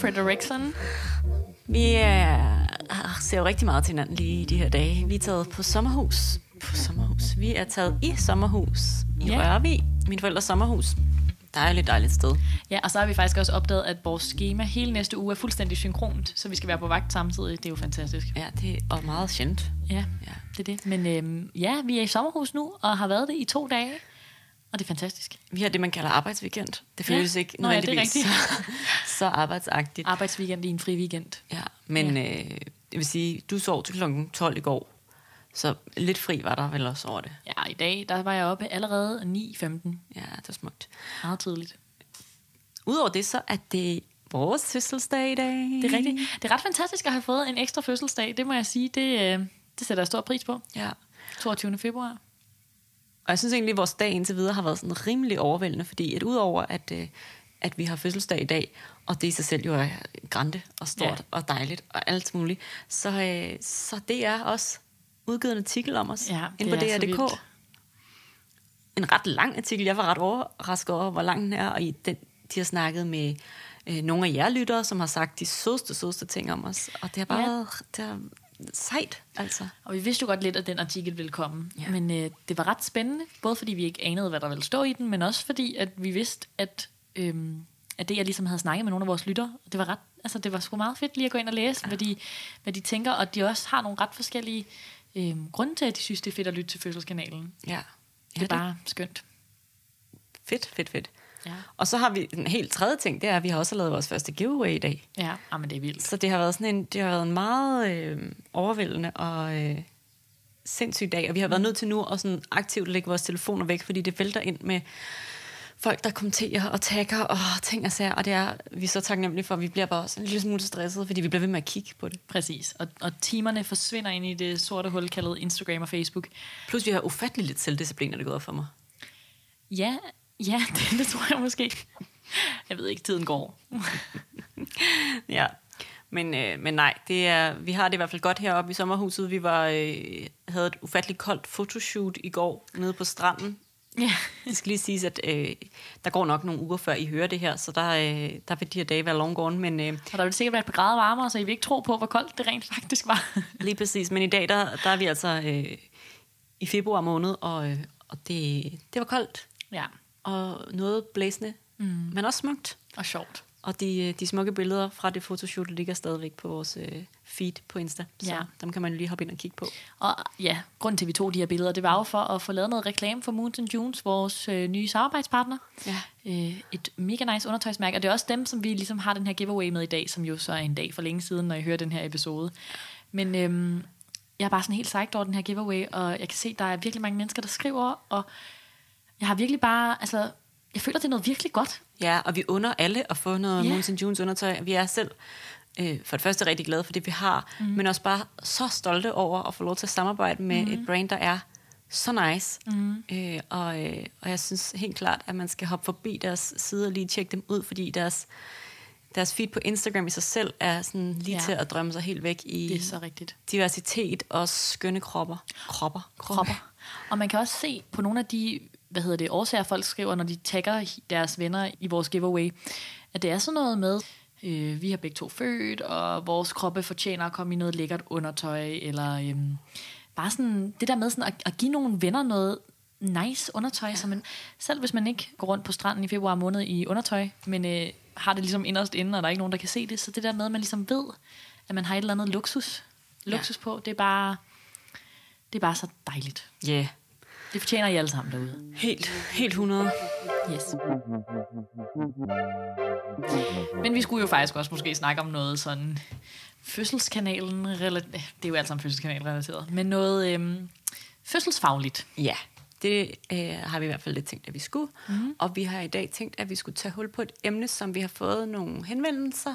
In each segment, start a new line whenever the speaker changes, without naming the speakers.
Frederiksen.
Vi er, ser jo rigtig meget til hinanden lige de her dage. Vi er taget på sommerhus. På sommerhus. Vi er taget i sommerhus i yeah. Rørvig. Min forældres sommerhus. Dejligt, dejligt sted.
Ja, og så har vi faktisk også opdaget, at vores schema hele næste uge er fuldstændig synkront, så vi skal være på vagt samtidig. Det er jo fantastisk.
Ja, det er meget sjældent.
Ja,
Ja.
det er det. Men øhm, ja, vi er i sommerhus nu, og har været det i to dage, og det er fantastisk.
Vi har det, man kalder arbejdsweekend. Det føles
Ja.
ikke
Nå ja, det er
nødvendigvis
rigtigt.
så, så arbejdsagtigt.
Arbejdsweekend i en fri weekend.
Ja, men ja. Øh, det vil sige, du sov til klokken 12 i går. Så lidt fri var der vel også over det.
Ja, i dag, der var jeg oppe allerede 9.15.
Ja, det var smukt.
Meget tidligt.
Udover det, så er det vores fødselsdag i dag.
Det er rigtigt. Det er ret fantastisk at have fået en ekstra fødselsdag. Det må jeg sige. Det, øh, det sætter jeg stor pris på.
Ja.
22. februar.
Og jeg synes egentlig, at vores dag indtil videre har været sådan rimelig overvældende, fordi at udover at, øh, at vi har fødselsdag i dag, og det i sig selv jo er grande og stort
Ja.
og dejligt og alt muligt, så, øh, så det er også udgivet en artikel om os
Ja,
inde på DR.dk. En ret lang artikel. Jeg var ret overrasket over, hvor lang den er, og i den, de har snakket med øh, nogle af jer lyttere, som har sagt de sødeste, sødeste ting om os. Og det har bare
ja.
været det har sejt, altså.
Og vi vidste jo godt lidt, at den artikel ville komme. Ja.
Ja.
Men øh, det var ret spændende, både fordi vi ikke anede, hvad der ville stå i den, men også fordi, at vi vidste, at, øhm, at det, jeg ligesom havde snakket med nogle af vores lyttere, det var ret, altså det var sgu meget fedt lige at gå ind og læse, ja. hvad, de, hvad de tænker, og de også har nogle ret forskellige øhm, grunde til, at de synes, det er fedt at lytte til Fødselskanalen.
Ja.
Det er bare skønt.
fedt, fedt, fedt.
Ja,
Og så har vi en helt tredje ting, det er, at vi har også lavet vores første giveaway i dag.
ja ah, men det er vildt.
Så det har været sådan en, det har været en meget øh, overvældende og øh, sindssyg dag, og vi har været nødt til nu at sådan aktivt lægge vores telefoner væk, fordi det vælter ind med folk, der kommenterer og tagger og ting og sager, og det er vi er så taknemmelige for, at vi bliver bare sådan en lille smule stresset, fordi vi bliver ved med at kigge på det.
Præcis. Og, og timerne forsvinder ind i det sorte hul, kaldet Instagram og Facebook.
Plus vi har ufattelig lidt selvdisciplin, når det går for mig.
Ja, ja det, det tror jeg måske. Jeg ved ikke, tiden går.
Ja, men, øh, men nej, det er, vi har det i hvert fald godt heroppe i sommerhuset. Vi var, øh, havde et ufatteligt koldt fotoshoot i går nede på stranden.
Ja.
Det skal lige siges, at øh, der går nok nogle uger, før I hører det her, så der, øh, der vil de her dage være long gone, men øh,
Og der vil sikkert være et par grader varmere, så I vil ikke tro på, hvor koldt det rent faktisk var.
lige præcis. Men i dag, der, der er vi altså øh, i februar måned, og, øh, og det, det var koldt,
ja,
og noget blæsende, mm. men også smukt.
og sjovt.
Og de, øh, de smukke billeder fra det fotoshoot ligger stadigvæk på vores øh, feed på Insta, så
Ja.
dem kan man lige hoppe ind og kigge på.
Og ja, grunden til, at vi tog de her billeder, det var jo for at få lavet noget reklame for Moons and Junes, vores øh, nye samarbejdspartner.
Ja.
Øh, et mega nice undertøjsmærke, og det er også dem, som vi ligesom har den her giveaway med i dag, som jo så er en dag for længe siden, når I hører den her episode. Men øhm, jeg er bare sådan helt psyched over den her giveaway, og jeg kan se, der er virkelig mange mennesker, der skriver, og jeg har virkelig bare, altså, jeg føler, det er noget virkelig godt.
Ja, og vi under alle at få noget yeah. Moons and Junes undertøj. Vi er selv øh, for det første rigtig glade for det, vi har, mm. men også bare så stolte over at få lov til at samarbejde med mm. et brand, der er så nice. Mm. Øh, og, øh, og jeg synes helt klart, at man skal hoppe forbi deres side og lige tjekke dem ud, fordi deres, deres feed på Instagram i sig selv er sådan lige
Ja.
til at drømme sig helt væk i
Det er så rigtigt.
diversitet og skønne kropper. Kropper.
kropper. Og man kan også se på nogle af de, hvad hedder det, årsager, folk skriver, når de tagger deres venner i vores giveaway, at det er sådan noget med, øh, vi har begge to født, og vores kroppe fortjener at komme i noget lækkert undertøj, eller øhm, bare sådan det der med sådan at, at give nogle venner noget nice undertøj, ja. så man, selv hvis man ikke går rundt på stranden i februar måned i undertøj, men øh, har det ligesom inderst inde, og der er ikke nogen, der kan se det, så det der med, at man ligesom ved, at man har et eller andet luksus, luksus ja. på, det er bare, det er bare så dejligt.
Ja, yeah.
Det fortjener I alle sammen derude.
helt, helt 100.
Yes. Men vi skulle jo faktisk også måske snakke om noget sådan fødselskanalen, rela- det er jo alt sammen fødselskanal relateret, men noget øhm, fødselsfagligt.
Ja, det øh, har vi i hvert fald lidt tænkt, at vi skulle. Mm. Og vi har i dag tænkt, at vi skulle tage hul på et emne, som vi har fået nogle henvendelser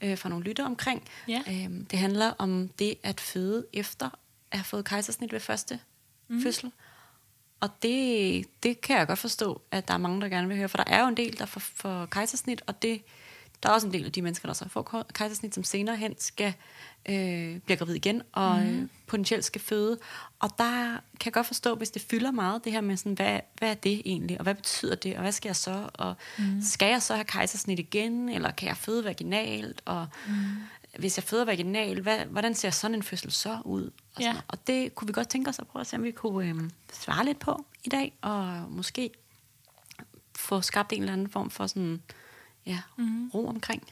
øh, fra nogle lytter omkring.
Ja.
Øhm, det handler om det at føde efter at have fået kejsersnit ved første mm. fødsel. Og det, det kan jeg godt forstå, at der er mange, der gerne vil høre, for der er jo en del, der får, får kejsersnit, og det, der er også en del af de mennesker, der så får kejsersnit, som senere hen skal øh, bliver gravid igen, og mm. øh, potentielt skal føde. Og der kan jeg godt forstå, hvis det fylder meget, det her med, sådan, hvad, hvad er det egentlig, og hvad betyder det, og hvad skal jeg så, og mm. skal jeg så have kejsersnit igen, eller kan jeg føde vaginalt, og mm. Hvis jeg føder vaginalt, hvad, hvordan ser sådan en fødsel så ud? Og, ja. og det kunne vi godt tænke os at prøve at se, om vi kunne øh, svare lidt på i dag, og måske få skabt en eller anden form for sådan, ja, mm. ro omkring.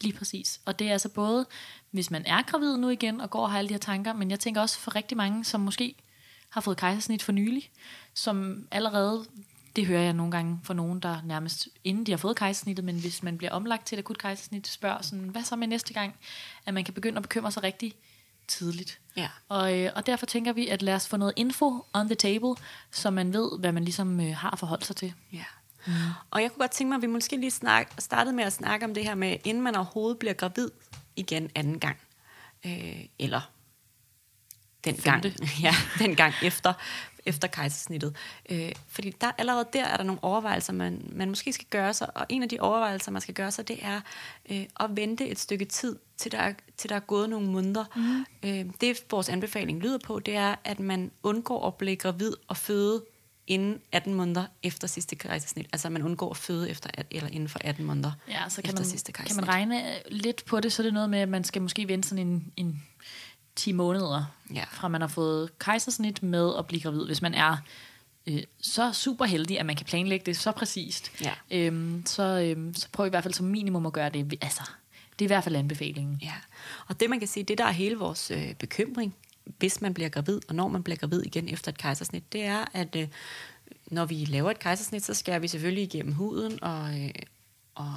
Lige præcis. Og det er altså både, hvis man er gravid nu igen og går og har alle de her tanker, men jeg tænker også for rigtig mange, som måske har fået kejsersnit for nylig, som allerede, det hører jeg nogle gange fra nogen, der nærmest inden de har fået kejsersnittet, men hvis man bliver omlagt til et akut kejsersnit, spørger sådan, hvad så med næste gang, at man kan begynde at bekymre sig rigtig tidligt.
Ja.
Og, øh, og derfor tænker vi, at lad os få noget info on the table, så man ved, hvad man ligesom øh, har forholdt sig til.
Ja. Mm. Og jeg kunne godt tænke mig, at vi måske lige snak, startede med at snakke om det her med, inden man overhovedet bliver gravid igen anden gang. Øh, eller den gang, ja, den gang efter, efter kejsersnittet. Øh, fordi der, allerede der er der nogle overvejelser, man, man måske skal gøre sig, og en af de overvejelser, man skal gøre sig, det er øh, at vente et stykke tid, til der, er, til der er gået nogle måneder. Mm. Øh, det vores anbefaling lyder på, det er, at man undgår at blive gravid og føde inden 18 måneder efter sidste kejsersnit. Altså man undgår at føde efter, eller inden for 18 måneder
ja, så kan efter man, sidste kejsersnit. Kan man regne lidt på det, så er det noget med, at man skal måske vente sådan en, en 10 måneder, ja. fra man har fået kejsersnit med at blive gravid, hvis man er øh, så super heldig, at man kan planlægge det så præcist. Ja. Øhm, så, øhm, så prøv i hvert fald som minimum at gøre det. Altså, det er i hvert fald anbefalingen.
Ja. Og det man kan sige, det der er hele vores øh, bekymring, hvis man bliver gravid, og når man bliver gravid igen efter et kejsersnit, det er, at øh, når vi laver et kejsersnit, så skærer vi selvfølgelig igennem huden og, øh, og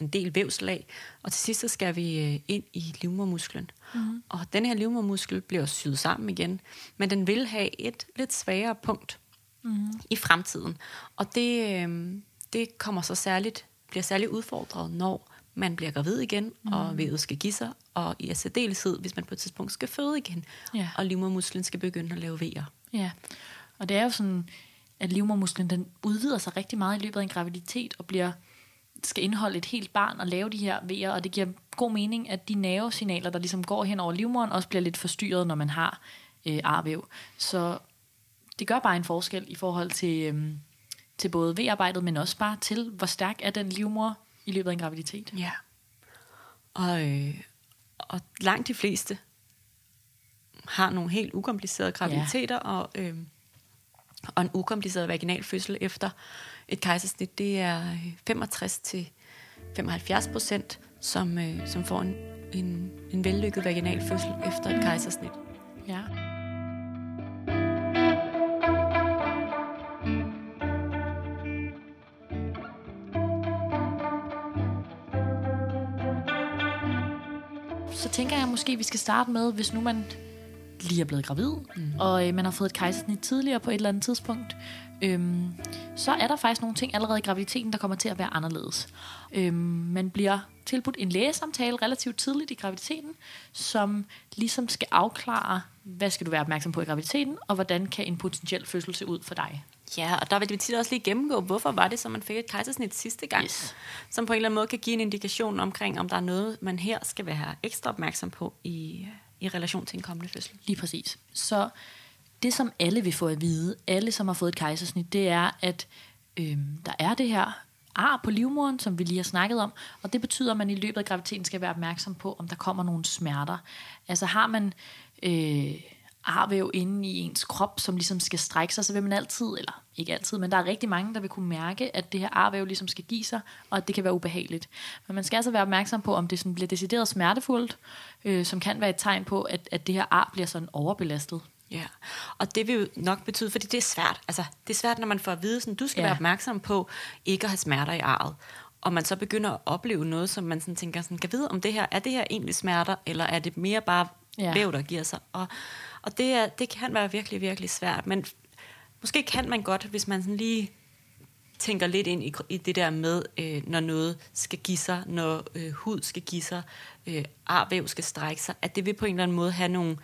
en del vævslag, og til sidst så skal vi øh, ind i livmormusklen. Mm-hmm. Og den her livmormuskel bliver syet sammen igen, men den vil have et lidt svagere punkt mm-hmm. i fremtiden. Og det, øh, det kommer så særligt, bliver særligt udfordret, når man bliver gravid igen, mm. og vævet skal give sig, og i særdeleshed, hvis man på et tidspunkt skal føde igen, ja. og livmormusklen skal begynde at lave vejer.
Ja, og det er jo sådan, at livmormusklen den udvider sig rigtig meget i løbet af en graviditet, og bliver skal indeholde et helt barn og lave de her vejer, og det giver god mening, at de nervesignaler, der ligesom går hen over livmoderen, også bliver lidt forstyrret, når man har øh, arvæv. Så det gør bare en forskel i forhold til, øh, til både V-arbejdet, men også bare til, hvor stærk er den livmor i løbet af en graviditet.
Ja. Og, øh, og langt de fleste har nogle helt ukomplicerede graviditeter, ja. og, øh, og en ukompliceret vaginal fødsel efter et kejsersnit, det er øh, 65-75 procent, som, øh, som får en, en, en vellykket vaginal fødsel efter et kejsersnit.
Ja. så tænker jeg måske, at vi skal starte med, hvis nu man lige er blevet gravid, mm. og øh, man har fået et kejsersnit tidligere på et eller andet tidspunkt, øhm, så er der faktisk nogle ting allerede i graviditeten, der kommer til at være anderledes. Øhm, man bliver tilbudt en lægesamtale relativt tidligt i graviditeten, som ligesom skal afklare, hvad skal du være opmærksom på i graviditeten, og hvordan kan en potentiel fødsel se ud for dig.
Ja, og der vil vi tit også lige gennemgå, hvorfor var det, så man fik et kejsersnit sidste gang, yes. som på en eller anden måde kan give en indikation omkring, om der er noget, man her skal være ekstra opmærksom på i, i relation til en kommende fødsel.
Lige præcis. Så det, som alle vil få at vide, alle som har fået et kejsersnit, det er, at øh, der er det her ar på livmoderen, som vi lige har snakket om, og det betyder, at man i løbet af graviditeten skal være opmærksom på, om der kommer nogle smerter. Altså har man... Øh, arvæv inde i ens krop, som ligesom skal strække sig, så vil man altid, eller ikke altid, men der er rigtig mange, der vil kunne mærke, at det her arvæv ligesom skal give sig, og at det kan være ubehageligt. Men man skal altså være opmærksom på, om det sådan bliver decideret smertefuldt, øh, som kan være et tegn på, at, at det her ar bliver sådan overbelastet.
Ja, og det vil jo nok betyde, fordi det er svært. Altså, det er svært, når man får at vide, sådan, du skal ja. være opmærksom på ikke at have smerter i arret. Og man så begynder at opleve noget, som man sådan tænker, sådan, kan vide, om det her, er det her egentlig smerter, eller er det mere bare ja. væv, der giver sig? Og og det, er, det kan være virkelig, virkelig svært. Men måske kan man godt, hvis man sådan lige tænker lidt ind i, i det der med, øh, når noget skal give sig, når øh, hud skal give sig, øh, arvæv skal strække sig, at det vil på en eller anden måde have nogle,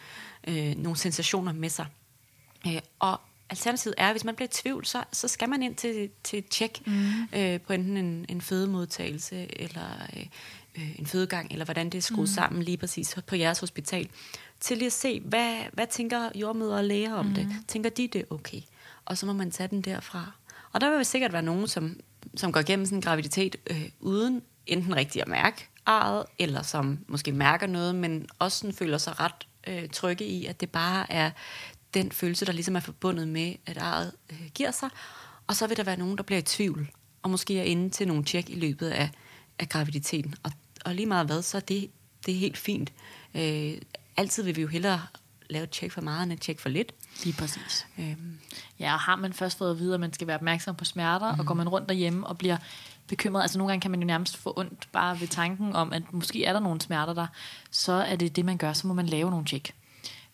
øh, nogle sensationer med sig. Øh, og alternativet er, at hvis man bliver i tvivl, så, så skal man ind til, til et tjek mm. øh, på enten en, en fødemodtagelse eller øh, øh, en fødegang, eller hvordan det er skruet mm. sammen lige præcis på jeres hospital, til lige at se, hvad, hvad tænker jordmøder og læger om mm. det? Tænker de, det okay? Og så må man tage den derfra. Og der vil sikkert være nogen, som, som går igennem sådan en graviditet øh, uden enten rigtig at mærke arret, eller som måske mærker noget, men også sådan føler sig ret øh, trygge i, at det bare er den følelse, der ligesom er forbundet med, at arret øh, giver sig. Og så vil der være nogen, der bliver i tvivl, og måske er inde til nogle tjek i løbet af, af graviditeten. Og, og lige meget hvad, så er det, det er helt fint. Øh, altid vil vi jo hellere lave et tjek for meget, end et tjek for lidt.
Lige præcis. Øhm. Ja, og har man først fået at vide, at man skal være opmærksom på smerter, mm. og går man rundt derhjemme og bliver bekymret, altså nogle gange kan man jo nærmest få ondt bare ved tanken om, at måske er der nogle smerter der, så er det det, man gør, så må man lave nogle tjek.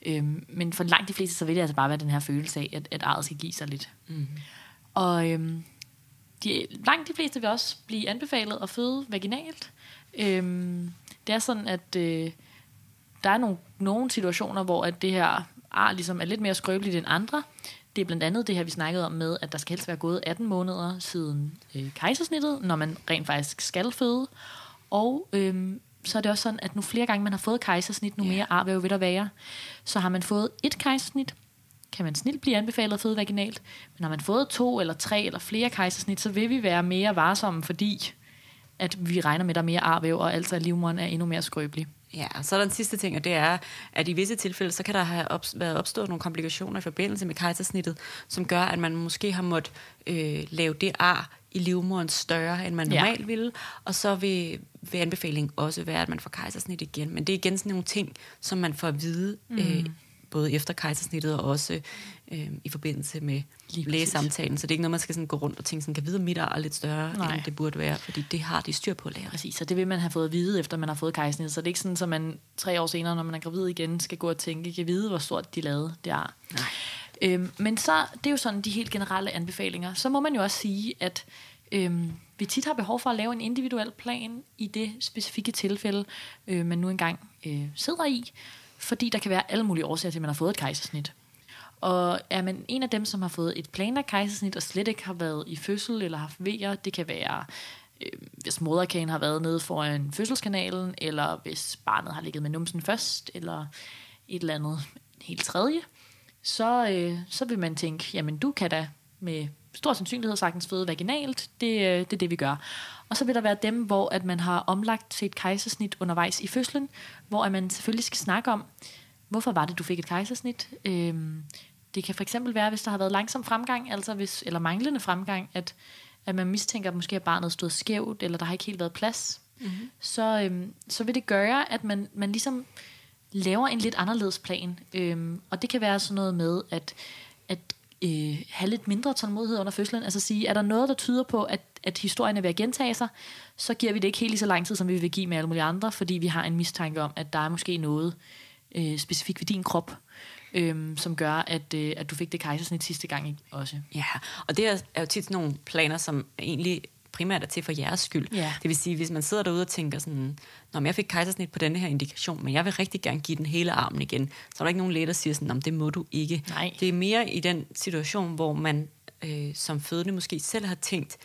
Øhm, men for langt de fleste, så vil det altså bare være den her følelse af, at, at arret skal give sig lidt. Mm. Og øhm, de, langt de fleste vil også blive anbefalet at føde vaginalt. Øhm, det er sådan, at øh, der er nogle, nogle situationer, hvor at det her ar ligesom er lidt mere skrøbeligt end andre. Det er blandt andet det her, vi snakkede om med, at der skal helst være gået 18 måneder siden øh, kejsersnittet, når man rent faktisk skal føde. Og øhm, så er det også sådan, at nu flere gange man har fået kejsersnit, nu mere arvæv vil der være. Så har man fået et kejsersnit, kan man snilt blive anbefalet at føde vaginalt. Men har man fået to eller tre eller flere kejsersnit, så vil vi være mere varsomme, fordi at vi regner med, at der er mere arvæv, og altså at livmoderen er endnu mere skrøbelig.
Ja, og så er der den sidste ting, og det er, at i visse tilfælde, så kan der have op, været opstået nogle komplikationer i forbindelse med kejsersnittet, som gør, at man måske har måttet øh, lave det ar i livmoderen større, end man normalt ja. ville, og så vil, vil anbefalingen også være, at man får kejsersnit igen. Men det er igen sådan nogle ting, som man får at vide, mm. øh, både efter kejsersnittet og også øh, i forbindelse med lægesamtalen. Så det er ikke noget, man skal sådan gå rundt og tænke, sådan, kan vide, at mit er lidt større, Nej. end det burde være, fordi det har de styr på lærer.
Præcis, så det vil man have fået at vide, efter man har fået kejsersnittet. Så det er ikke sådan, at man tre år senere, når man er gravid igen, skal gå og tænke, kan vide, hvor stort de lavede det er. Nej. Øhm, men så, det er jo sådan de helt generelle anbefalinger. Så må man jo også sige, at øhm, vi tit har behov for at lave en individuel plan i det specifikke tilfælde, øh, man nu engang øh, sidder i, fordi der kan være alle mulige årsager til, at man har fået et kejsersnit. Og er man en af dem, som har fået et planlagt kejsersnit, og slet ikke har været i fødsel eller haft vejer, det kan være, øh, hvis moderkagen har været nede foran fødselskanalen, eller hvis barnet har ligget med numsen først, eller et eller andet helt tredje, så, øh, så vil man tænke, jamen du kan da med stor sandsynlighed sagtens føde vaginalt. Det, øh, det er det, vi gør. Og så vil der være dem, hvor at man har omlagt til et kejsersnit undervejs i fødslen, hvor at man selvfølgelig skal snakke om, hvorfor var det, du fik et kejsersnit? Øhm, det kan for eksempel være, hvis der har været langsom fremgang, altså hvis, eller manglende fremgang, at, at man mistænker, at måske er barnet stået skævt, eller der har ikke helt været plads. Mm-hmm. Så, øhm, så vil det gøre, at man, man ligesom laver en lidt anderledes plan. Øhm, og det kan være sådan noget med, at, at øh, have lidt mindre tålmodighed under fødslen. Altså sige, er der noget, der tyder på, at, at historien er ved at gentage sig, så giver vi det ikke helt lige så lang tid, som vi vil give med alle mulige andre, fordi vi har en mistanke om, at der er måske noget øh, specifikt ved din krop, øhm, som gør, at, øh, at du fik det kejsersnit sidste gang også.
Ja, og det er, er jo tit nogle planer, som egentlig primært er til for jeres skyld. Ja. Det vil sige, hvis man sidder derude og tænker sådan, Nå, jeg fik kejsersnit på denne her indikation, men jeg vil rigtig gerne give den hele armen igen, så er der ikke nogen læge, der siger sådan, det må du ikke.
Nej.
Det er mere i den situation, hvor man øh, som fødende måske selv har tænkt,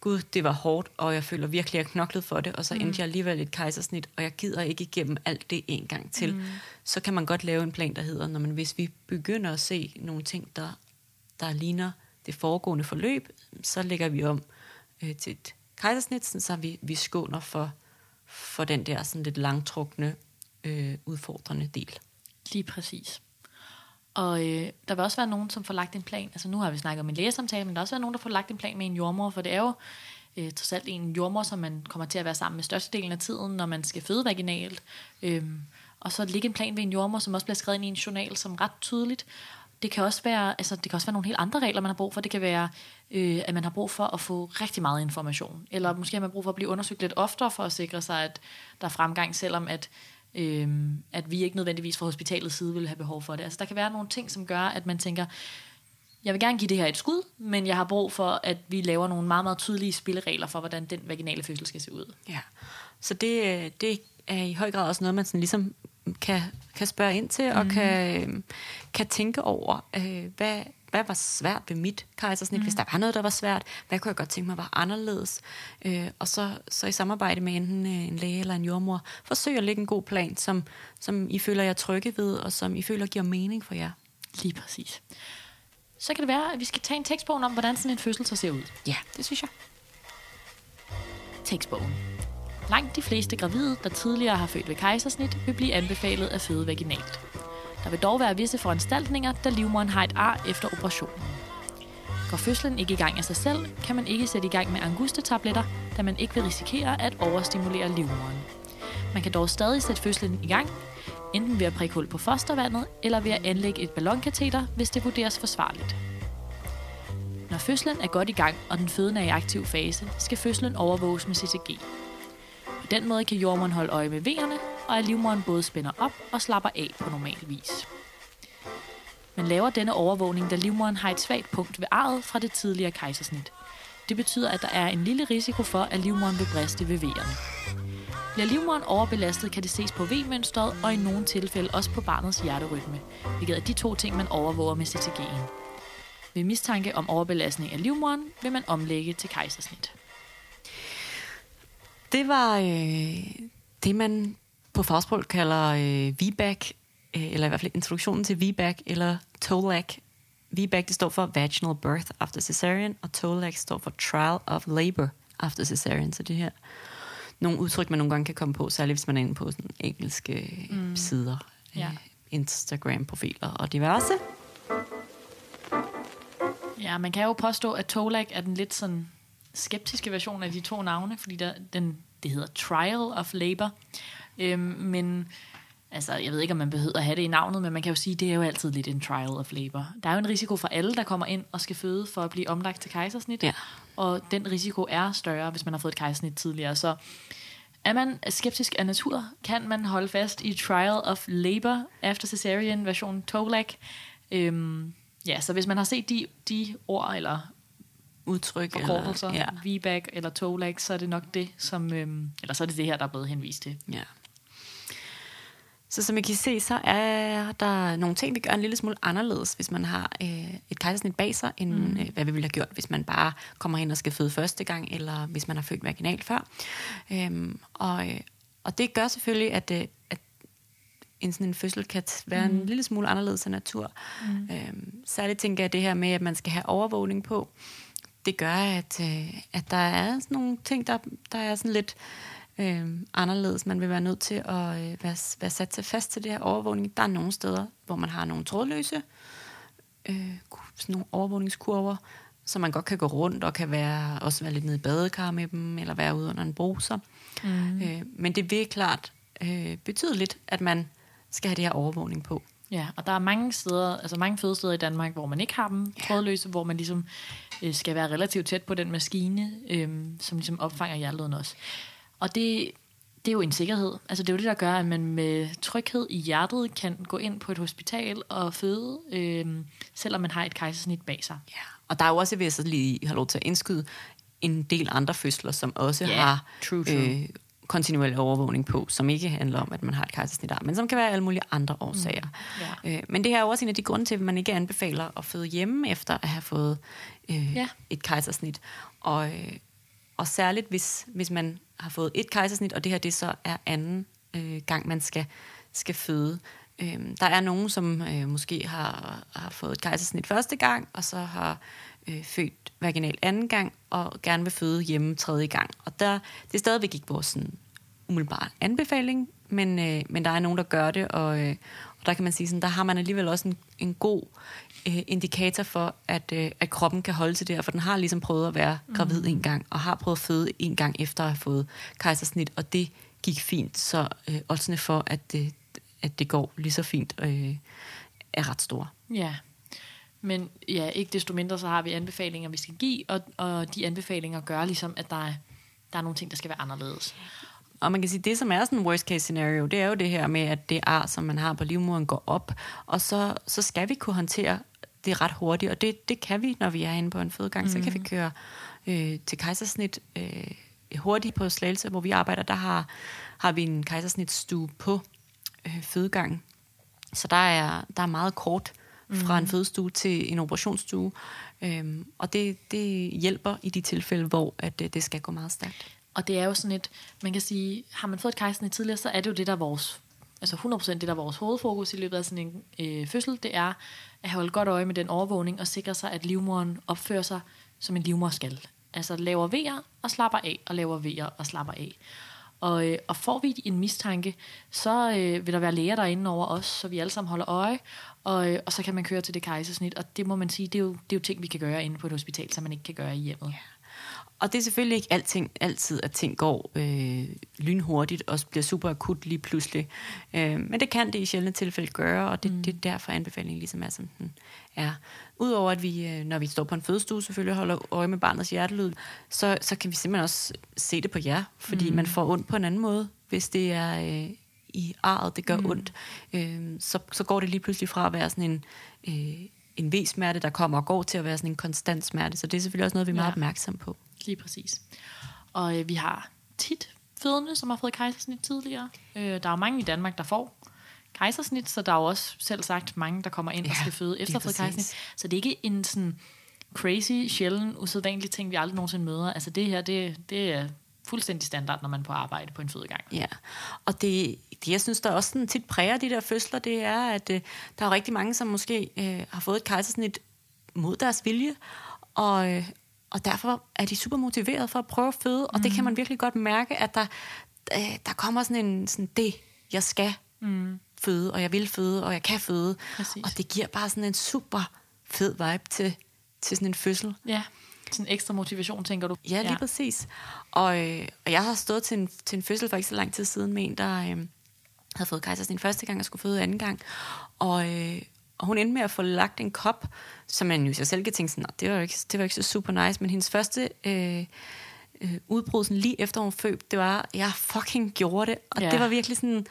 gud, det var hårdt, og jeg føler virkelig, at jeg knoklet for det, og så mm. endte jeg alligevel et kejsersnit, og jeg gider ikke igennem alt det en gang til. Mm. Så kan man godt lave en plan, der hedder, når man, hvis vi begynder at se nogle ting, der, der ligner det foregående forløb, så lægger vi om øh, til et kejsersnit, så vi, vi skåner for, for den der sådan lidt langtrukne, øh, udfordrende del.
Lige præcis. Og øh, der vil også være nogen, som får lagt en plan. Altså nu har vi snakket om en lægesamtale, men der vil også være nogen, der får lagt en plan med en jordmor, for det er jo øh, trods alt en jordmor, som man kommer til at være sammen med størstedelen af tiden, når man skal føde vaginalt. Øh, og så ligge en plan ved en jordmor, som også bliver skrevet ind i en journal, som ret tydeligt. Det kan også være, altså, det kan også være nogle helt andre regler, man har brug for. Det kan være, øh, at man har brug for at få rigtig meget information. Eller måske har man brug for at blive undersøgt lidt oftere, for at sikre sig, at der er fremgang, selvom at øh, at vi ikke nødvendigvis fra hospitalets side vil have behov for det. Altså der kan være nogle ting, som gør, at man tænker, jeg vil gerne give det her et skud, men jeg har brug for, at vi laver nogle meget, meget tydelige spilleregler for, hvordan den vaginale fødsel skal se ud.
Ja, så det, øh, det er i høj grad også noget, man sådan ligesom kan, kan spørge ind til, mm. og mhm. kan, kan tænke over, øh, hvad, hvad var svært ved mit kejsersnit? Mm. Hvis der var noget, der var svært, hvad kunne jeg godt tænke mig var anderledes? Øh, og så, så i samarbejde med enten øh, en læge eller en jordmor, forsøg at lægge en god plan, som, som I føler jer trygge ved, og som I føler giver mening for jer.
Lige præcis. Så kan det være, at vi skal tage en tekstbog om, hvordan sådan en fødsel så ser ud.
Ja, det synes jeg.
Tekstbogen. Langt de fleste gravide, der tidligere har født ved kejsersnit, vil blive anbefalet at føde vaginalt. Der vil dog være visse foranstaltninger, da livmoderen har et ar efter operationen. Går fødslen ikke i gang af sig selv, kan man ikke sætte i gang med angustetabletter, da man ikke vil risikere at overstimulere livmoderen. Man kan dog stadig sætte fødslen i gang, enten ved at prikke hul på fostervandet, eller ved at anlægge et ballonkateter, hvis det vurderes forsvarligt. Når fødslen er godt i gang, og den fødende er i aktiv fase, skal fødslen overvåges med CTG. Den måde kan jordmoren holde øje med vejerne, og at livmoren både spænder op og slapper af på normal vis. Man laver denne overvågning, da livmoren har et svagt punkt ved arret fra det tidligere kejsersnit. Det betyder, at der er en lille risiko for, at livmoren vil briste ved vejerne. Bliver livmoren overbelastet, kan det ses på V-mønstret og i nogle tilfælde også på barnets hjerterytme, hvilket er de to ting, man overvåger med CTG'en. Ved mistanke om overbelastning af livmoren vil man omlægge til kejsersnit.
Det var øh, det, man på fagsprog kalder øh, VBAC, øh, eller i hvert fald introduktionen til VBAC, eller TOLAC. VBAC det står for Vaginal Birth After Cesarean, og TOLAC står for Trial of Labor After Cesarean. Så det her nogle udtryk, man nogle gange kan komme på, særligt hvis man er inde på sådan engelske mm. sider,
Ja.
øh, Instagram-profiler og diverse.
Ja, man kan jo påstå, at Tolak er den lidt sådan skeptiske version af de to navne, fordi der, den, det hedder Trial of Labor. Øhm, men altså, jeg ved ikke, om man behøver at have det i navnet, men man kan jo sige, det er jo altid lidt en trial of labor. Der er jo en risiko for alle, der kommer ind og skal føde for at blive omlagt til kejsersnit.
Ja.
Og den risiko er større, hvis man har fået et kejsersnit tidligere. Så er man skeptisk af natur, kan man holde fast i Trial of Labor after cesarean version TOLAC. Øhm, ja, så hvis man har set de, de ord eller
Udtryk.
forkortelser,
Eller,
ja. VBAC eller TOLAC, så er det nok det, som, øhm, eller så er det det her, der er blevet henvist til.
Ja. Så som I kan se, så er der nogle ting, vi gør en lille smule anderledes, hvis man har øh, et kejsersnit bag sig, end mm. øh, hvad vi ville have gjort, hvis man bare kommer hen og skal føde første gang, eller hvis man har født vaginalt før. Øhm, og, øh, og det gør selvfølgelig, at, øh, at en sådan en fødsel kan være mm. en lille smule anderledes af natur. Mm. Øhm, særligt tænker jeg det her med, at man skal have overvågning på. Det gør, at, øh, at der er sådan nogle ting, der, der er sådan lidt øh, anderledes. Man vil være nødt til at øh, være, være sat til fast til det her overvågning. Der er nogle steder, hvor man har nogle trådløse øh, sådan nogle overvågningskurver, så man godt kan gå rundt og kan være, også være lidt nede i badekar med dem, eller være ude under en bruser. Mm. Øh, men det vil klart øh, betyde lidt, at man skal have det her overvågning på.
Ja, og der er mange steder, altså mange fødesteder i Danmark, hvor man ikke har dem trådløse, hvor man ligesom øh, skal være relativt tæt på den maskine, øh, som ligesom opfanger hjerteløden også. Og det, det er jo en sikkerhed. Altså det er jo det, der gør, at man med tryghed i hjertet kan gå ind på et hospital og føde, øh, selvom man har et kejsersnit bag sig.
Ja. Og der er jo også, vil jeg så lige have lov til at indskyde, en del andre fødsler, som også
Ja,
har
true, true.
Øh, kontinuerlig overvågning på, som ikke handler om, at man har et kejsersnit men som kan være alle mulige andre årsager.
Mm.
Øh, men det her er også en af de grunde til, at man ikke anbefaler at føde hjemme efter at have fået øh,
Ja.
et kejsersnit. Og, øh, og særligt, hvis, hvis man har fået et kejsersnit, og det her det så er anden øh, gang, man skal, skal føde. Øh, der er nogen, som øh, måske har, har fået et kejsersnit første gang, og så har øh, født vaginal anden gang, og gerne vil føde hjemme tredje gang. Og der, det er stadigvæk ikke vores sådan, umiddelbare anbefaling, men, øh, men der er nogen, der gør det, og, øh, og der kan man sige, sådan, der har man alligevel også en, en god øh, indikator for, at, øh, at kroppen kan holde til det her, for den har ligesom prøvet at være gravid en gang, og har prøvet at føde en gang efter at have fået kejsersnit, og det gik fint, så øh, oddsene for, at det, at det går lige så fint, øh, er ret store.
Ja, men ja, ikke desto mindre, så har vi anbefalinger, vi skal give, og, og de anbefalinger gør ligesom, at der er, der er nogle ting, der skal være anderledes.
Og man kan sige, det som er sådan en worst case scenario, det er jo det her med, at det ar, som man har på livmoderen, går op, og så, så skal vi kunne håndtere det ret hurtigt, og det, det kan vi, når vi er inde på en fødegang. Mm. Så kan vi køre øh, til kejsersnit øh, hurtigt på Slagelse, hvor vi arbejder. Der har, har vi en kejsersnitstue på øh, fødegangen. Så der er, der er meget kort fra en fødestue til en operationsstue. Øhm, og det, det hjælper i de tilfælde, hvor at, øh, det skal gå meget stærkt.
Og det er jo sådan et, man kan sige, har man fået et kejsersnit tidligere, så er det jo det, der er vores, altså 100% det, der er vores hovedfokus i løbet af sådan en øh, fødsel, det er at holde godt øje med den overvågning og sikre sig, at livmoren opfører sig, som en livmor skal. Altså laver vejer og slapper af, og laver vejer og slapper af. Og, øh, og får vi en mistanke, så øh, vil der være læger derinde over os, så vi alle sammen holder øje, og, øh, og så kan man køre til det kejsersnit. Og det må man sige, det er, jo, det er jo ting, vi kan gøre inde på et hospital, som man ikke kan gøre i hjemmet. Yeah.
Og det er selvfølgelig ikke alting, altid, at ting går øh, lynhurtigt og bliver super akut lige pludselig. Øh, men det kan det i sjældne tilfælde gøre, og det, mm. det er derfor anbefalingen ligesom er, som den er. Udover at vi, øh, når vi står på en fødestue, selvfølgelig holder øje med barnets hjertelyd, så, så kan vi simpelthen også se det på jer, fordi mm. man får ondt på en anden måde, hvis det er øh, i arret, det gør mm. ondt. Øh, så, så går det lige pludselig fra at være sådan en... Øh, en V-smerte, der kommer og går til at være sådan en konstant smerte. Så det er selvfølgelig også noget, vi er meget ja. opmærksom på.
Lige præcis. Og øh, vi har tit fødende, som har fået kejsersnit tidligere. Øh, der er jo mange i Danmark, der får kejsersnit, så der er jo også selv sagt mange, der kommer ind ja, og skal føde efter fået kejsersnit. Så det er ikke en sådan crazy, sjælden, usædvanlig ting, vi aldrig nogensinde møder. Altså det her, det, det er fuldstændig standard, når man er på arbejde på en fødegang.
Ja, og det, det jeg synes, der også sådan tit præger de der fødsler, det er, at øh, der er rigtig mange, som måske øh, har fået et kejsersnit mod deres vilje, og, øh, og derfor er de super motiveret for at prøve at føde, og mm. det kan man virkelig godt mærke, at der, øh, der kommer sådan en, sådan det, jeg skal mm. føde, og jeg vil føde, og jeg kan føde, Præcis. og det giver bare sådan en super fed vibe til, til sådan en fødsel.
Ja, sådan en ekstra motivation, tænker du?
Ja, lige ja. præcis. Og, øh, og jeg har stået til en, til en fødsel for ikke så lang tid siden med en, der øh, havde fået kejsersnit første gang og skulle føde anden gang. Og, øh, og hun endte med at få lagt en kop, som man jo sig selv kan tænke sådan, det var jo ikke, det var ikke så super nice, men hendes første øh, øh, udbrud sådan lige efter hun fødte, det var, jeg fucking gjorde det. Og ja. det var virkelig sådan,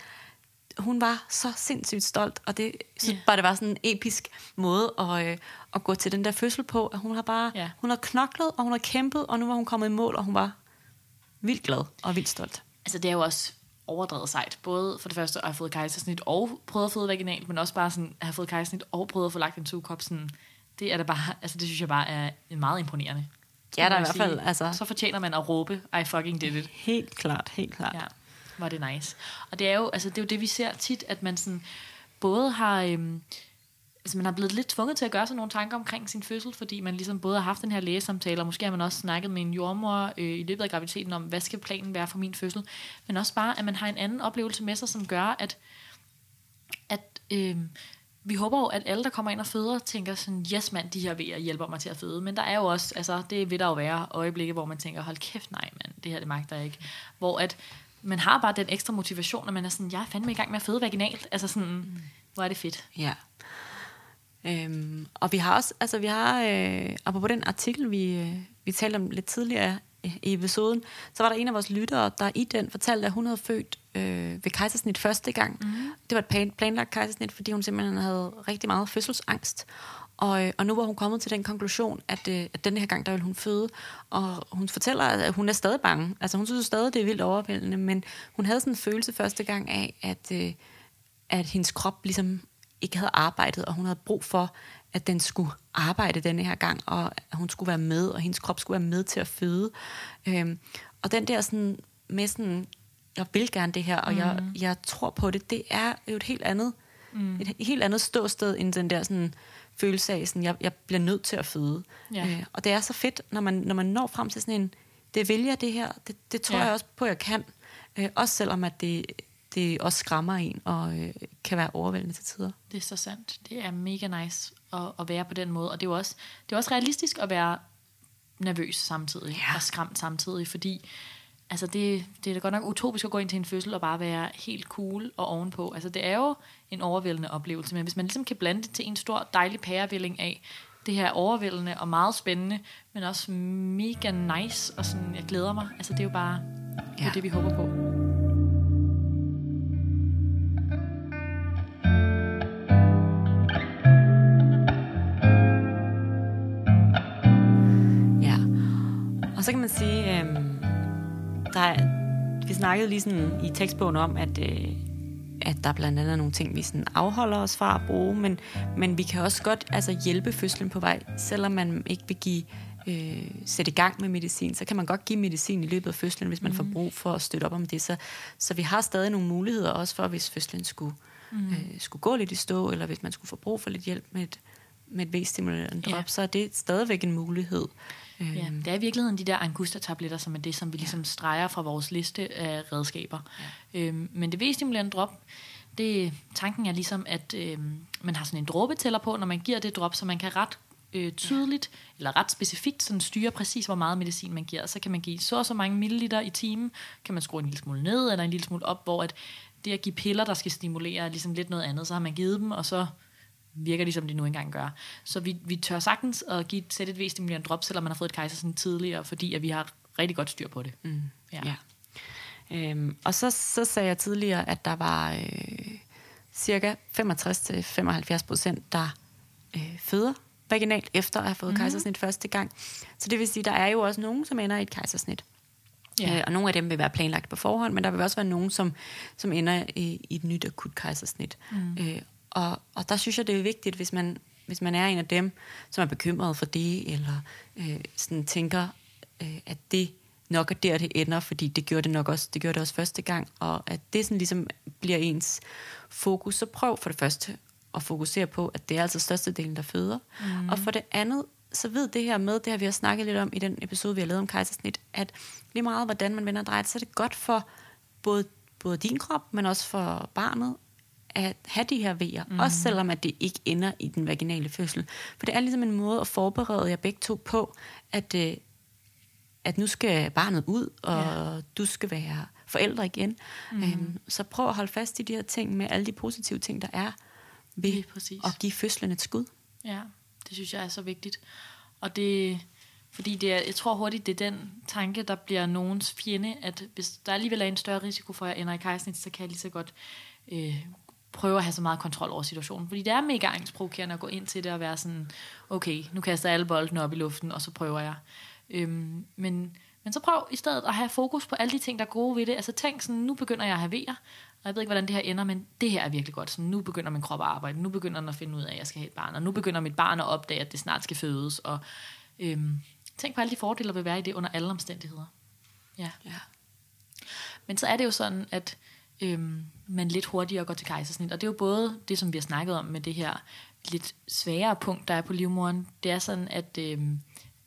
hun var så sindssygt stolt, og det så yeah. bare det var sådan en episk måde at, øh, at gå til den der fødsel på, at hun har bare, yeah. hun har knoklet, og hun har kæmpet, og nu var hun kommet i mål, og hun var vildt glad og vildt stolt.
Altså det er jo også overdrevet sejt. Både for det første at have fået kejsersnit og prøvet at føde vaginalt, men også bare sådan at have fået kejsersnit og prøvet at få lagt en sugekop. Sådan, det er da bare, altså det synes jeg bare er meget imponerende.
Ja, der er i hvert fald. Altså,
så fortjener man at råbe, I fucking did it.
Helt klart, helt klart. Ja,
var det nice. Og det er jo, altså, det er jo det, vi ser tit, at man sådan, både har, øhm, altså man har blevet lidt tvunget til at gøre sig nogle tanker omkring sin fødsel, fordi man ligesom både har haft den her lægesamtale, og måske har man også snakket med en jordmor øh, i løbet af graviditeten om, hvad skal planen være for min fødsel, men også bare, at man har en anden oplevelse med sig, som gør, at, at øh, vi håber jo, at alle, der kommer ind og føder, tænker sådan, yes mand, de her ved at hjælpe mig til at føde. Men der er jo også, altså det vil der jo være øjeblikke, hvor man tænker, hold kæft, nej mand, det her det magter jeg ikke. Hvor at man har bare den ekstra motivation, at man er sådan, jeg er fandme i gang med at føde vaginalt. Altså sådan, mm. hvor er det fedt.
Ja. Øhm, og vi har også, altså vi har, øh, på den artikel, vi, øh, vi talte om lidt tidligere i episoden, så var der en af vores lyttere, der i den fortalte, at hun havde født øh, ved kejsersnit første gang. Mm. Det var et planlagt kejsersnit, fordi hun simpelthen havde rigtig meget fødselsangst. Og, øh, og nu var hun kommet til den konklusion, at, øh, at den her gang, der vil hun føde. Og hun fortæller, at hun er stadig bange. Altså hun synes stadig, det er vildt overvældende, men hun havde sådan en følelse første gang af, at, øh, at hendes krop ligesom ikke havde arbejdet, og hun havde brug for, at den skulle arbejde denne her gang, og at hun skulle være med, og hendes krop skulle være med til at føde. Øhm, og den der sådan, med sådan, jeg vil gerne det her, og mm. jeg, jeg tror på det, det er jo et helt andet, mm. et helt andet ståsted, end den der sådan, følelse af, sådan, jeg, jeg bliver nødt til at føde. Ja. Øh, og det er så fedt, når man, når man når frem til sådan en, det vil jeg det her, det, det tror ja. jeg også på, jeg kan. Øh, også selvom at det, det også skræmmer en og øh, kan være overvældende til tider.
Det er så sandt. Det er mega nice at, at være på den måde. Og det er jo også, det er også realistisk at være nervøs samtidig ja. og skræmt samtidig, fordi altså det, det er da godt nok utopisk at gå ind til en fødsel og bare være helt cool og ovenpå. Altså det er jo en overvældende oplevelse, men hvis man ligesom kan blande det til en stor dejlig pærevælling af det her overvældende og meget spændende, men også mega nice, og sådan, jeg glæder mig. Altså det er jo bare ja. det, vi håber på.
Man sige, øh, der er, vi snakkede lige sådan i tekstbogen om, at, øh, at der blandt andet er nogle ting, vi sådan afholder os fra at bruge, men, men vi kan også godt altså, hjælpe fødslen på vej, selvom man ikke vil give øh, sætte i gang med medicin, så kan man godt give medicin i løbet af fødslen, hvis man mm. får brug for at støtte op om det. Så, så vi har stadig nogle muligheder også for, hvis fødslen skulle, mm. øh, skulle gå lidt i stå, eller hvis man skulle få brug for lidt hjælp med et, med et V-stimulerende drop, ja. så er det stadigvæk en mulighed.
Ja, øhm. det er i virkeligheden de der Angusta-tabletter, som er det, som vi ligesom ja. streger fra vores liste af redskaber. Ja. Øhm, men det V-stimulerende drop, det, tanken er ligesom, at øhm, man har sådan en dråbetæller på, når man giver det drop, så man kan ret øh, tydeligt, ja. eller ret specifikt sådan styre præcis, hvor meget medicin man giver. Så kan man give så og så mange milliliter i timen, kan man skrue en lille smule ned, eller en lille smule op, hvor at det at give piller, der skal stimulere, er ligesom lidt noget andet. Så har man givet dem, og så virker de, som de nu engang gør. Så vi, vi tør sagtens at give, sætte et V-stimulerende drop, selvom man har fået et kejsersnit tidligere, fordi at vi har rigtig godt styr på det. Mm.
Ja. ja. Øhm, og så, så sagde jeg tidligere, at der var øh, cirka 65-75 procent, der øh, føder vaginalt, efter at have fået mm. kejsersnit første gang. Så det vil sige, der er jo også nogen, som ender i et kejsersnit. Ja. Øh, og nogle af dem vil være planlagt på forhånd, men der vil også være nogen, som, som ender i, i et nyt akut kejsersnit. Mm. Øh, og, og der synes jeg, det er vigtigt, hvis man, hvis man er en af dem, som er bekymret for det, eller øh, sådan tænker, øh, at det nok er der, det ender, fordi det gjorde det nok også, det gjorde det også første gang, og at det sådan ligesom bliver ens fokus, så prøv for det første at fokusere på, at det er altså størstedelen, der føder. Mm. Og for det andet, så ved det her med, det har vi har snakket lidt om i den episode, vi har lavet om kejsersnit, at lige meget, hvordan man vender og drejer så er det godt for både, både din krop, men også for barnet, at have de her vejer, mm. også selvom at det ikke ender i den vaginale fødsel. For det er ligesom en måde at forberede jer begge to på, at, øh, at nu skal barnet ud, og ja. du skal være forældre igen. Mm. Øhm, så prøv at holde fast i de her ting med alle de positive ting, der er ved at give fødslen et skud.
Ja, det synes jeg er så vigtigt. Og det, fordi det er, jeg tror hurtigt, det er den tanke, der bliver nogens fjende, at hvis der alligevel er en større risiko for, at jeg ender i kejsnit, så kan jeg lige så godt øh, prøve at have så meget kontrol over situationen. Fordi det er mega angstprovokerende at gå ind til det og være sådan, okay, nu kaster jeg alle boldene op i luften, og så prøver jeg. Øhm, men, men så prøv i stedet at have fokus på alle de ting, der er gode ved det. Altså tænk sådan, nu begynder jeg at have vejer, og jeg ved ikke, hvordan det her ender, men det her er virkelig godt. Så nu begynder min krop at arbejde, nu begynder den at finde ud af, at jeg skal have et barn, og nu begynder mit barn at opdage, at det snart skal fødes. Og øhm, tænk på alle de fordele, der vil være i det under alle omstændigheder. Ja. ja. Men så er det jo sådan, at øhm, man lidt hurtigere går til kejsersnit. Og det er jo både det, som vi har snakket om med det her lidt sværere punkt, der er på livmoderen. Det er sådan, at øhm,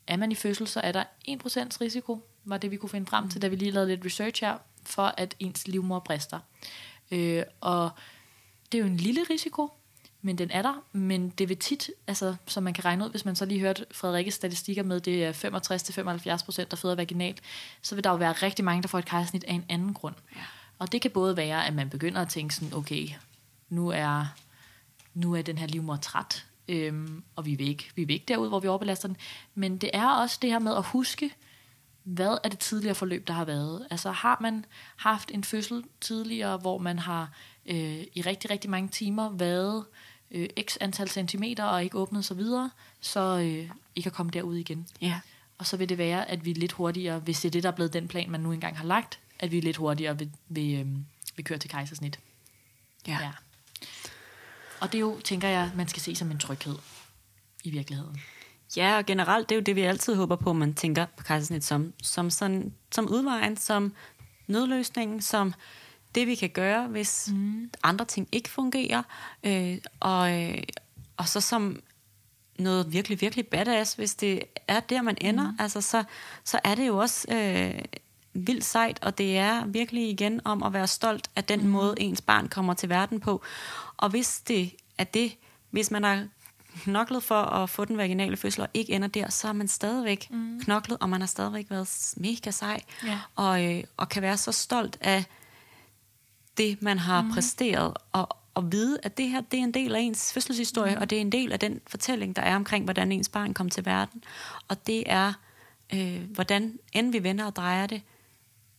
er man i fødsel, så er der 1% risiko, var det vi kunne finde frem til, da vi lige lavede lidt research her, for at ens livmor brister. Øh, og det er jo en lille risiko, men den er der, men det vil tit, altså, som man kan regne ud, hvis man så lige hørte Frederikkes statistikker med, det er 65-75 procent, der føder vaginalt, så vil der jo være rigtig mange, der får et kejsersnit af en anden grund. Ja. Og det kan både være, at man begynder at tænke sådan, okay, nu er, nu er den her livmor træt, øhm, og vi vil, ikke, vi vil ikke derud, hvor vi overbelaster den. Men det er også det her med at huske, hvad er det tidligere forløb, der har været? Altså har man haft en fødsel tidligere, hvor man har øh, i rigtig, rigtig mange timer været øh, x antal centimeter og ikke åbnet sig videre, så øh, I kan komme derud igen. Ja. Og så vil det være, at vi lidt hurtigere, hvis det er det, der er blevet den plan, man nu engang har lagt, at vi lidt hurtigere vil, vil, øh, vil køre til kejsersnit. Ja. ja. Og det er jo, tænker jeg, man skal se som en tryghed i virkeligheden.
Ja, og generelt, det er jo det, vi altid håber på, man tænker på kejsersnit som, som, sådan, som udvejen, som nødløsningen, som det, vi kan gøre, hvis mm. andre ting ikke fungerer, øh, og, øh, og så som noget virkelig, virkelig badass, hvis det er der, man ender, mm. altså så, så er det jo også øh, vildt sejt, og det er virkelig igen om at være stolt af den mm. måde, ens barn kommer til verden på. Og hvis det er det, hvis man har knoklet for at få den vaginale fødsel, og ikke ender der, så er man stadigvæk mm. knoklet, og man har stadigvæk været mega sej, ja. og, øh, og kan være så stolt af det, man har mm. præsteret, og, og vide, at det her det er en del af ens fødselshistorie, mm. og det er en del af den fortælling, der er omkring, hvordan ens barn kom til verden. Og det er, øh, hvordan end vi vender og drejer det,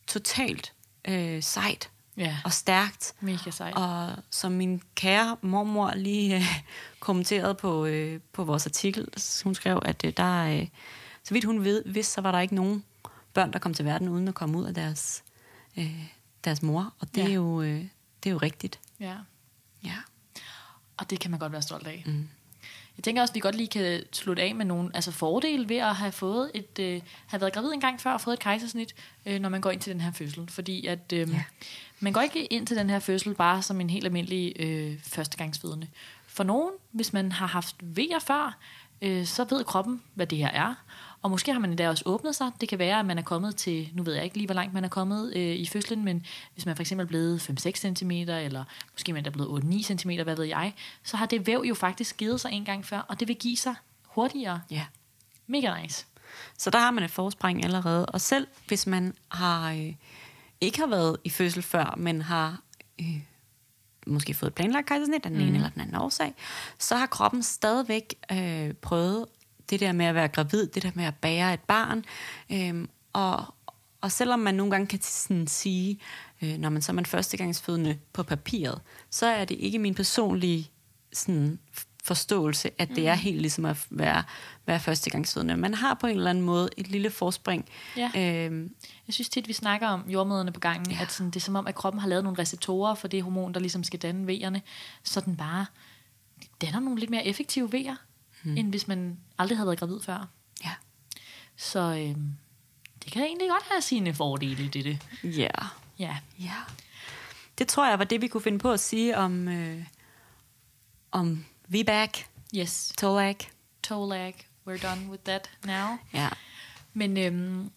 totalt øh, sejt ja. og stærkt.
Mega sejt.
Og som min kære mormor lige øh, kommenterede på, øh, på vores artikel, hun skrev, at øh, der, øh, så vidt hun ved, hvis så var der ikke nogen børn, der kom til verden uden at komme ud af deres, øh, deres mor. Og det, ja. er, jo, øh, det er jo rigtigt.
Ja.
Ja.
Og det kan man godt være stolt af. Mm. Jeg tænker også, at vi godt lige kan slutte af med nogle altså fordele ved at have fået et, øh, have været gravid en gang før og fået et kejsersnit, øh, når man går ind til den her fødsel. Fordi at øh, ja. man går ikke ind til den her fødsel bare som en helt almindelig øh, førstegangsfødende. For nogen, hvis man har haft vejer før, øh, så ved kroppen, hvad det her er. Og måske har man endda også åbnet sig. Det kan være, at man er kommet til, nu ved jeg ikke lige, hvor langt man er kommet øh, i fødslen, men hvis man for eksempel er blevet 5-6 cm, eller måske man er blevet 8-9 cm, hvad ved jeg, så har det væv jo faktisk givet sig en gang før, og det vil give sig hurtigere.
Ja.
Mega nice.
Så der har man et forspring allerede. Og selv hvis man har øh, ikke har været i fødsel før, men har øh, måske fået planlagt kejsersnit af den ene eller den anden årsag, så har kroppen stadigvæk øh, prøvet det der med at være gravid, det der med at bære et barn. Øh, og, og selvom man nogle gange kan sådan sige, øh, når man så er man førstegangsfødende på papiret, så er det ikke min personlige sådan, forståelse, at det er helt ligesom at være, være førstegangsfødende. Man har på en eller anden måde et lille forspring.
Ja.
Øhm,
Jeg synes tit, vi snakker om jordmøderne på gangen, ja. at sådan, det er som om, at kroppen har lavet nogle receptorer for det hormon, der ligesom skal danne vejerne, så den bare danner nogle lidt mere effektive vejer, hmm. end hvis man aldrig havde været gravid før.
ja.
Så øhm, det kan egentlig godt have sine fordele i dette.
Ja.
Ja.
Ja. Det tror jeg var det, vi kunne finde på at sige om, øh, om VBAC,
Yes.
TOAC.
Toe lag. We're done with that now.
Ja.
Men øhm,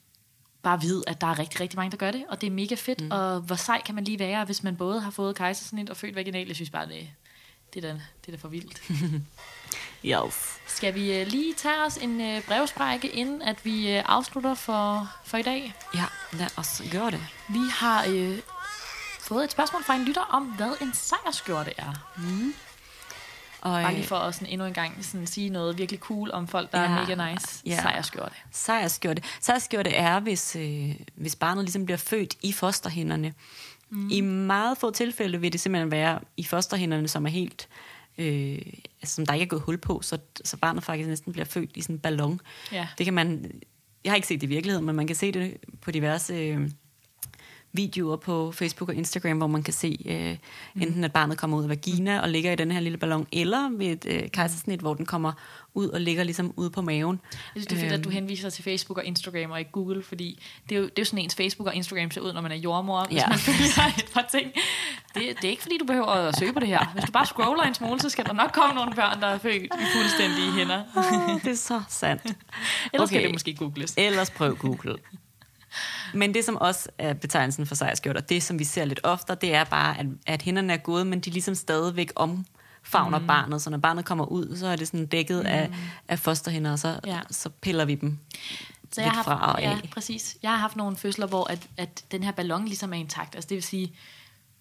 bare vid, at der er rigtig, rigtig mange, der gør det, og det er mega fedt. Mm. Og hvor sej kan man lige være, hvis man både har fået kejsersnit og født vaginal? Jeg synes bare, det, det, er, da, det er da for vildt.
Yes.
Skal vi øh, lige tage os en øh, brevsprække, inden at vi øh, afslutter for, for i dag?
Ja, lad os gøre det.
Vi har øh, fået et spørgsmål fra en lytter om, hvad en sejrskjorte er.
Og,
Bare lige
øh,
for at sådan endnu en gang sådan sige noget virkelig cool om folk, der Ja, er mega nice.
ja.
Sejrskjorte.
Sejrskjorte. Sejrskjorte er, hvis, øh, hvis barnet ligesom bliver født i fosterhænderne. Mm. I meget få tilfælde vil det simpelthen være i fosterhænderne, som er helt... Øh, altså, som der ikke er gået hul på, så, så barnet faktisk næsten bliver født i sådan en ballon.
Ja.
Det kan man... Jeg har ikke set det i virkeligheden, men man kan se det på diverse øh, videoer på Facebook og Instagram, hvor man kan se øh, enten at barnet kommer ud af vagina og ligger i den her lille ballon, eller ved et øh, kejsersnit, hvor den kommer ud og ligger ligesom ude på maven.
Jeg synes, det er fedt, at du
Øhm.
henviser til Facebook og Instagram og ikke Google, fordi det er jo, det er jo sådan ens Facebook og Instagram ser ud, når man er jordmor, hvis
Ja.
man følger et par ting. Det, det er ikke, fordi du behøver at søge på det her. Hvis du bare scroller en smule, så skal der nok komme nogle børn, der er født i fuldstændige hænder.
Oh, det er så sandt.
Ellers. Okay. skal det måske googles.
Ellers prøv Google. Men det, som også er betegnelsen for sejrskjorter, det, som vi ser lidt oftere, det er bare, at, at hænderne er gode, men de ligesom stadigvæk omfavner mm. barnet. Så når barnet kommer ud, så er det sådan dækket mm. af, af fosterhænder, og så,
Ja.
ja. så piller vi dem
Så jeg har
fra
haft,
og
ja,
af.
præcis. Jeg har haft nogle fødsler, hvor at, at den her ballon ligesom er intakt. Altså det vil sige,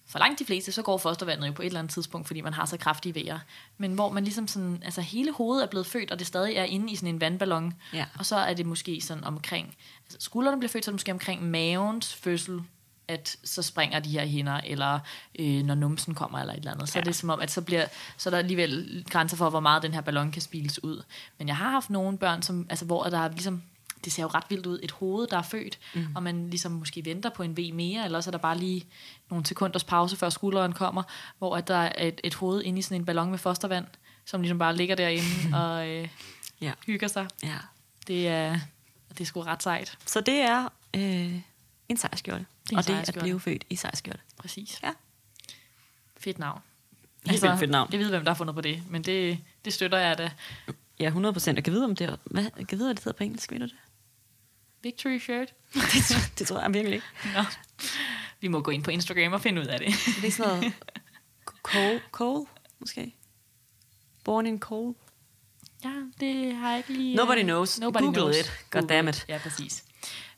for langt de fleste, så går fostervandet jo på et eller andet tidspunkt, fordi man har så kraftige vejer. Men hvor man ligesom sådan, altså hele hovedet er blevet født, og det stadig er inde i sådan en vandballon.
Ja.
Og så er det måske sådan omkring, altså skuldrene bliver født, så er det måske omkring mavens fødsel, at så springer de her hænder, eller øh, når numsen kommer, eller et eller andet. Så ja. er det som om, at så, bliver, så er der alligevel grænser for, hvor meget den her ballon kan spiles ud. Men jeg har haft nogle børn, som, altså, hvor der er ligesom, det ser jo ret vildt ud, et hoved, der er født, mm. og man ligesom måske venter på en V mere, eller så er der bare lige nogle sekunders pause, før skulderen kommer, hvor at der er et, et hoved inde i sådan en ballon med fostervand, som ligesom bare ligger derinde og øh,
Ja.
hygger sig.
Ja.
Det er, det er sgu ret sejt.
Så det er øh, en sejrskjorte.
Det en
og det er at blive født i sejrskjorte.
Præcis.
Ja.
Fedt navn.
Helt vildt fedt navn.
Jeg ved, hvem der har fundet på det, men det, det støtter jeg da.
Ja, 100 procent. Og kan vide, om det er, hvad, kan vide, hvad det hedder på engelsk, ved du det?
Victory shirt.
det, det tror jeg virkelig ikke.
Nå. Vi må gå ind på Instagram og finde ud af det.
Det er sådan noget coal, coal måske? Born in coal?
ja, det har jeg ikke lige...
Nobody
øh,
knows. Google it. God
Google
damn
it. Ja, præcis.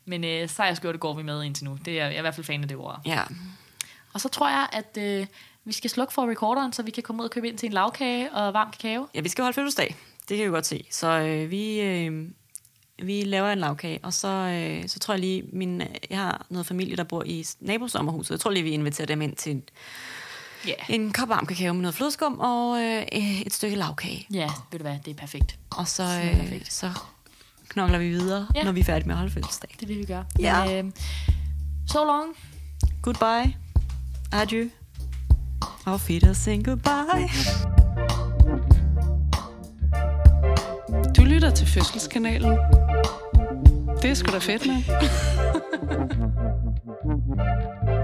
Men øh, sejrskjorte går vi med indtil nu. Det er, jeg er i hvert fald fan af det ord.
Ja.
Og så tror jeg, at øh, vi skal slukke for recorderen, så vi kan komme ud og købe ind til en lavkage og varm kakao.
ja, vi skal holde fødselsdag. Det kan vi godt se. Så øh, vi, øh, vi laver en lavkage, og så, øh, så tror jeg lige, min, jeg har noget familie, der bor i nabosommerhuset. Jeg tror lige, vi inviterer dem ind til en,
Ja.
en kop varm kakao med noget flødeskum og øh, et stykke lavkage.
Ja, ved du hvad, det er perfekt.
Og så, øh,
perfekt.
så knokler vi videre,
Ja.
når vi er færdige med at holde fødselsdag.
Det er det, vi gør.
Ja.
Men, øh, so long.
Goodbye. Adieu. Auf Wiedersehen, goodbye.
Du lytter til Fødselskanalen. Det er sgu da fedt, med.